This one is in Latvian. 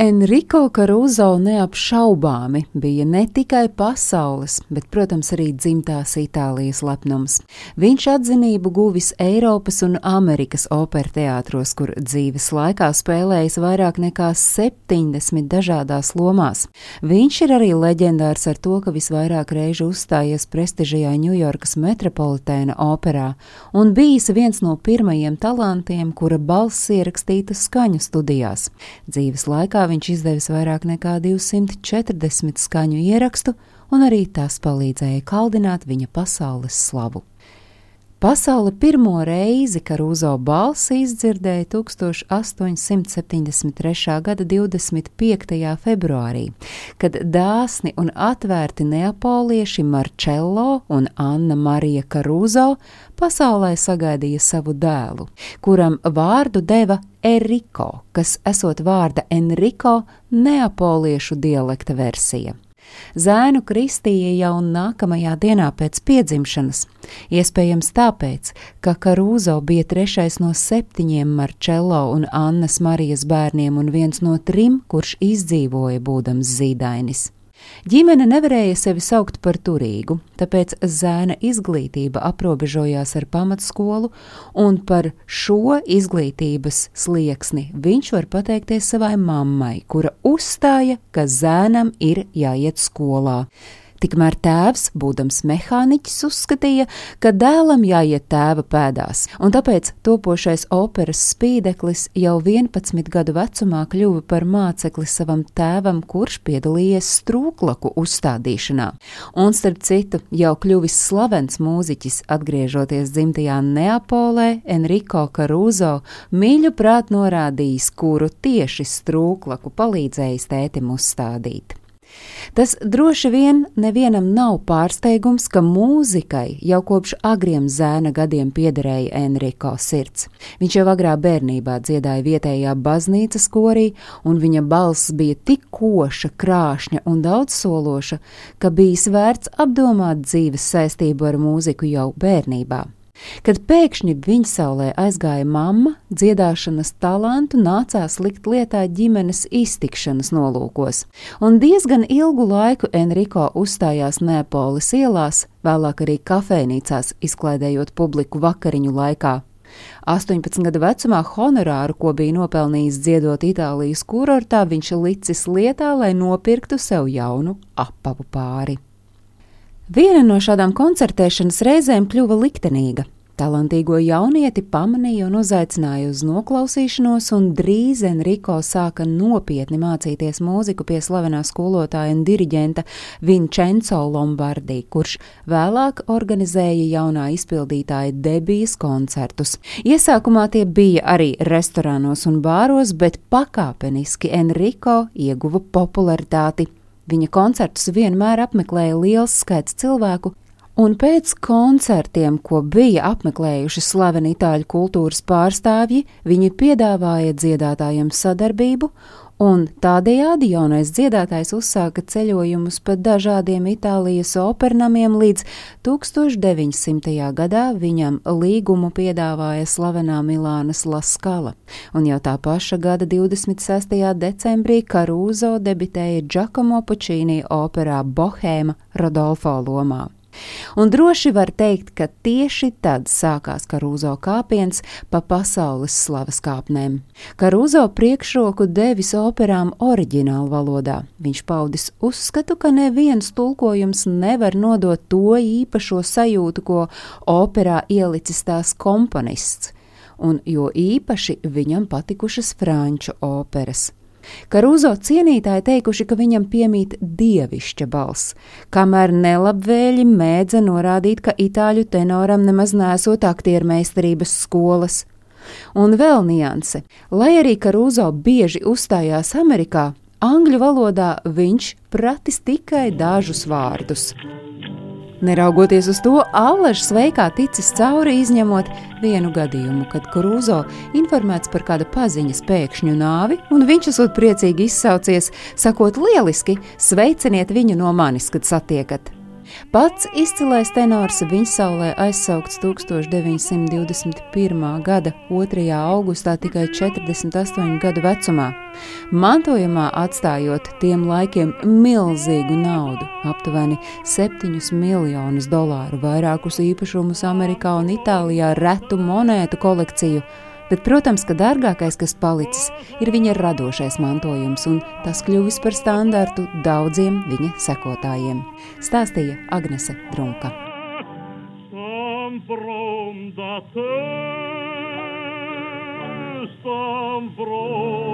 Enrico Caruso neapšaubāmi bija ne tikai pasaules, bet, protams, arī dzimtās Itālijas lepnums. Viņš atzinību guvis Eiropas un Amerikas operteātros, kur dzīves laikā spēlējis vairāk nekā 70 dažādās lomās. Viņš ir arī leģendārs ar to, ka visvairāk reižu uzstājies prestižajā Ņujorkas metropolitēna operā un bijis viens no pirmajiem talantiem, kura balss ierakstīta skaņu studijās. Dzīves laikā viņš izdevis vairāk nekā 240 skaņu ierakstu, un arī tas palīdzēja kaldināt viņa pasaules slavu. Pasaule pirmo reizi Karūzo balsi izdzirdēja 1873. gada 25. februārī, kad dāsni un atvērti neapolieši Marcello un Anna Marija Karūzo pasaulē sagaidīja savu dēlu, kuram vārdu deva Eriko, kas esot vārda Enrico neapoliešu dialekta versija. Zēnu kristīja jau nākamajā dienā pēc piedzimšanas, iespējams tāpēc, ka Karūzo bija trešais no septiņiem Marčello un Annas Marijas bērniem un viens no trim, kurš izdzīvoja būdams zīdainis. Ģimene nevarēja sevi saukt par turīgu, tāpēc zēna izglītība aprobežojās ar pamatskolu, un par šo izglītības slieksni viņš var pateikties savai mammai, kura uzstāja, ka zēnam ir jāiet skolā. Tikmēr tēvs, būdams mehāniķis, uzskatīja, ka dēlam jāiet tēva pēdās, un tāpēc topošais operas spīdeklis jau 11 gadu vecumā kļuva par mācekli savam tēvam, kurš piedalījies strūklaku uzstādīšanā. Un, starp citu, jau kļuvis slavens mūziķis, atgriežoties dzimtajā Neapolē, Enrico Caruso mīļu prāt norādījis, kuru tieši strūklaku palīdzējis tētim uzstādīt. Tas droši vien nevienam nav pārsteigums, ka mūzikai jau kopš agriem zēna gadiem piederēja Enrico sirds. Viņš jau agrā bērnībā dziedāja vietējā baznīcas korī, un viņa balss bija tik koša, krāšņa un daudzsološa, ka bijis vērts apdomāt dzīves saistību ar mūziku jau bērnībā. Kad pēkšņi viņsaulē aizgāja mamma, dziedāšanas talantu nācās likt lietā ģimenes iztikšanas nolūkos, un diezgan ilgu laiku Enrico uzstājās Neapolis ielās, vēlāk arī kafejnīcās, izklaidējot publiku vakariņu laikā. 18 gadu vecumā honorāru, ko bija nopelnījis dziedot Itālijas kurortā, viņš licis lietā, lai nopirktu sev jaunu apavu pāri. Viena no šādām koncertēšanas reizēm kļuva liktenīga. Talantīgo jaunieti pamanīja un uzaicināja uz noklausīšanos, un drīz Enrico sāka nopietni mācīties mūziku pie slavenā skolotāja un diriģenta Vincenzo Lombardi, kurš vēlāk organizēja jaunā izpildītāja debijas koncertus. Iesākumā tie bija arī restorānos un bāros, bet pakāpeniski Enrico ieguva popularitāti Viņa koncertus vienmēr apmeklēja liels skaits cilvēku, un pēc koncertiem, ko bija apmeklējuši slaveni itāļu kultūras pārstāvji, viņi piedāvāja dziedātājiem sadarbību, un tādējādi jaunais dziedātājs uzsāka ceļojumus pa dažādiem Itālijas opernamiem līdz 1900. gadā viņam līgumu piedāvāja slavenā Milānas Laskala, un jau tā paša gada 26. decembrī Karūzo debitēja Giacomo Puccini operā Bohēma Rodolfo lomā. Un droši var teikt, ka tieši tad sākās Karūzo kāpiens pa pasaules slavas kāpnēm. Karūzo priekšroku devis operām oriģinālu valodā. Viņš paudis uzskatu, ka neviens tulkojums nevar nodot to īpašo sajūtu, ko operā ielicis tās komponists, un jo īpaši viņam patikušas franču operas. Karūzo cienītāji teikuši, ka viņam piemīt dievišķa balss, kamēr nelabvēļi mēdza norādīt, ka itāļu tenoram nemaz nesot aktiermeistarības skolas. Un vēl nianse, lai arī Karūzo bieži uzstājās Amerikā, angļu valodā viņš pratis tikai dažus vārdus. Neraugoties uz to, Allaž sveikā ticis cauri, izņemot vienu gadījumu, kad Krūzo informēts par kāda paziņas pēkšņu nāvi, un viņš esot priecīgi izsaucies, sakot lieliski, sveiciniet viņu no manis, kad satiekat. Pats izcilais tenors Viņsaulē aizsaukts 1921. gada 2. augustā tikai 48 gadu vecumā, mantojumā atstājot tiem laikiem milzīgu naudu - aptuveni 7 miljonus dolāru, vairākus īpašumus Amerikā un Itālijā, retu monētu kolekciju Bet, protams, ka dārgākais, kas palicis, ir viņa radošais mantojums, un tas kļuvis par standartu daudziem viņa sekotājiem. Stāstīja Agnese Drunka. From